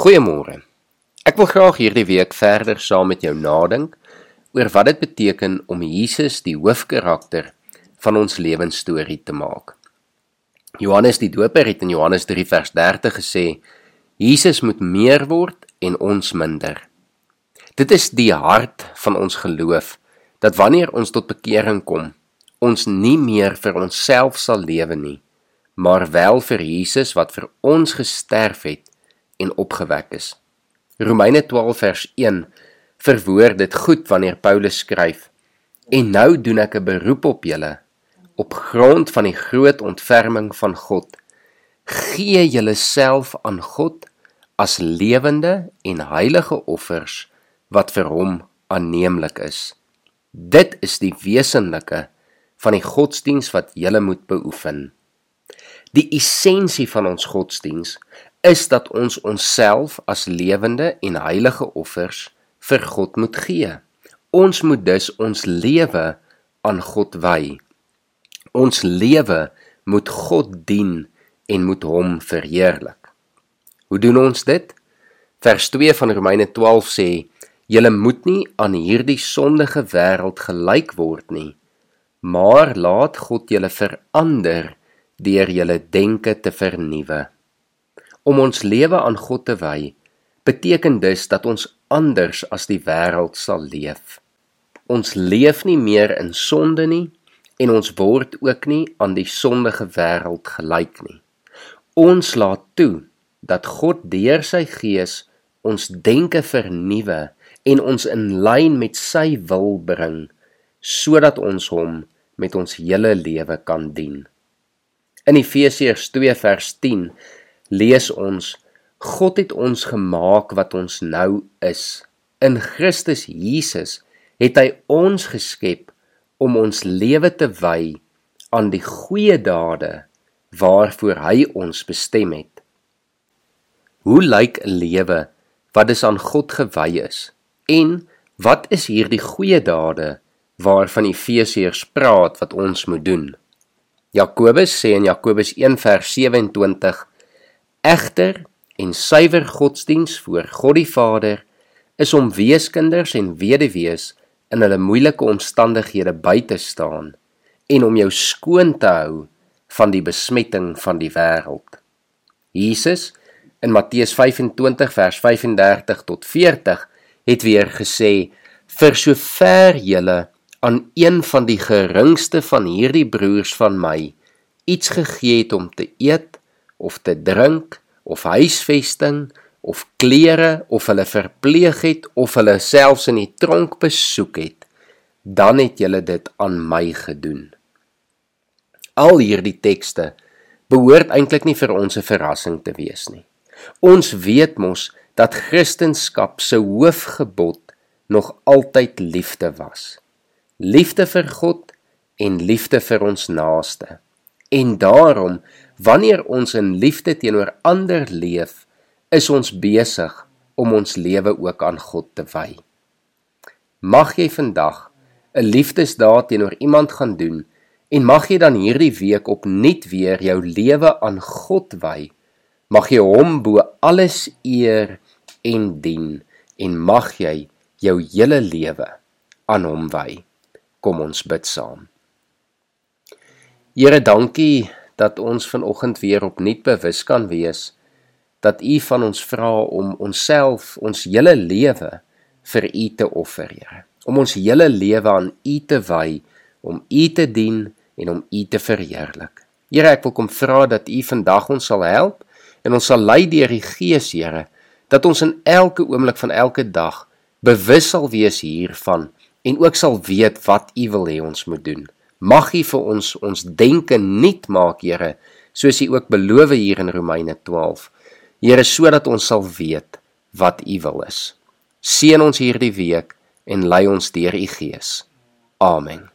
Goeiemôre. Ek wil graag hierdie week verder saam met jou nadink oor wat dit beteken om Jesus die hoofkarakter van ons lewensstorie te maak. Johannes die Doper het in Johannes 3 vers 30 gesê: Jesus moet meer word en ons minder. Dit is die hart van ons geloof dat wanneer ons tot bekering kom, ons nie meer vir onsself sal lewe nie, maar wel vir Jesus wat vir ons gesterf het en opgewek is. Romeine 12 vers 1 verwoord dit goed wanneer Paulus skryf: En nou doen ek 'n beroep op julle op grond van die groot ontferming van God. Gee julleself aan God as lewende en heilige offers wat vir hom aanneemlik is. Dit is die wesenlike van die godsdiens wat jy moet beoefen. Die essensie van ons godsdiens is dat ons onsself as lewende en heilige offers vir God moet gee. Ons moet dus ons lewe aan God wy. Ons lewe moet God dien en moet hom verheerlik. Hoe doen ons dit? Vers 2 van Romeine 12 sê: "Julle moet nie aan hierdie sondige wêreld gelyk word nie, maar laat God julle verander deur julle denke te vernuwe." Om ons lewe aan God te wy, beteken dus dat ons anders as die wêreld sal leef. Ons leef nie meer in sonde nie en ons word ook nie aan die sondige wêreld gelyk nie. Ons laat toe dat God deur sy gees ons denke vernuwe en ons in lyn met sy wil bring sodat ons hom met ons hele lewe kan dien. In Efesiërs 2 vers 10 lees ons God het ons gemaak wat ons nou is. In Christus Jesus het hy ons geskep om ons lewe te wy aan die goeie dade waarvoor hy ons bestem het. Hoe lyk 'n lewe wat dus aan God gewy is? En wat is hierdie goeie dade waarvan Efesiërs praat wat ons moet doen? Jakobus sê in Jakobus 1 vers 27 Egter en suiwer godsdiens voor God die Vader is om weeskinders en weduwees in hulle moeilike omstandighede by te staan en om jou skoon te hou van die besmetting van die wêreld. Jesus in Matteus 25 vers 35 tot 40 het weer gesê: "Vir sover julle aan een van die geringste van hierdie broers van my iets gegee het om te eet of te drink of huisvesting of klere of hulle verpleeg het of hulle selfs in die tronk besoek het, dan het julle dit aan my gedoen. Al hierdie tekste behoort eintlik nie vir ons 'n verrassing te wees nie. Ons weet mos dat Christendom se hoofgebod nog altyd liefde was. Liefde vir God en liefde vir ons naaste. En daarom, wanneer ons in liefde teenoor ander leef, is ons besig om ons lewe ook aan God te wy. Mag jy vandag 'n liefdesdaad teenoor iemand gaan doen en mag jy dan hierdie week opnuut weer jou lewe aan God wy. Mag jy hom bo alles eer en dien en mag jy jou hele lewe aan hom wy. Kom ons bid saam. Here, dankie dat ons vanoggend weer opnuut bewus kan wees dat U van ons vra om onsself, ons hele lewe vir U te offer, Here. Om ons hele lewe aan U te wy, om U te dien en om U te verheerlik. Here, ek wil kom vra dat U vandag ons sal help en ons sal lei deur die Gees, Here, dat ons in elke oomblik van elke dag bewus sal wees hiervan en ook sal weet wat U wil hê ons moet doen. Mag U vir ons ons denke nuut maak, Here, soos U ook beloof hier in Romeine 12. Here, sodat ons sal weet wat U wil is. Seën ons hierdie week en lei ons deur U Gees. Amen.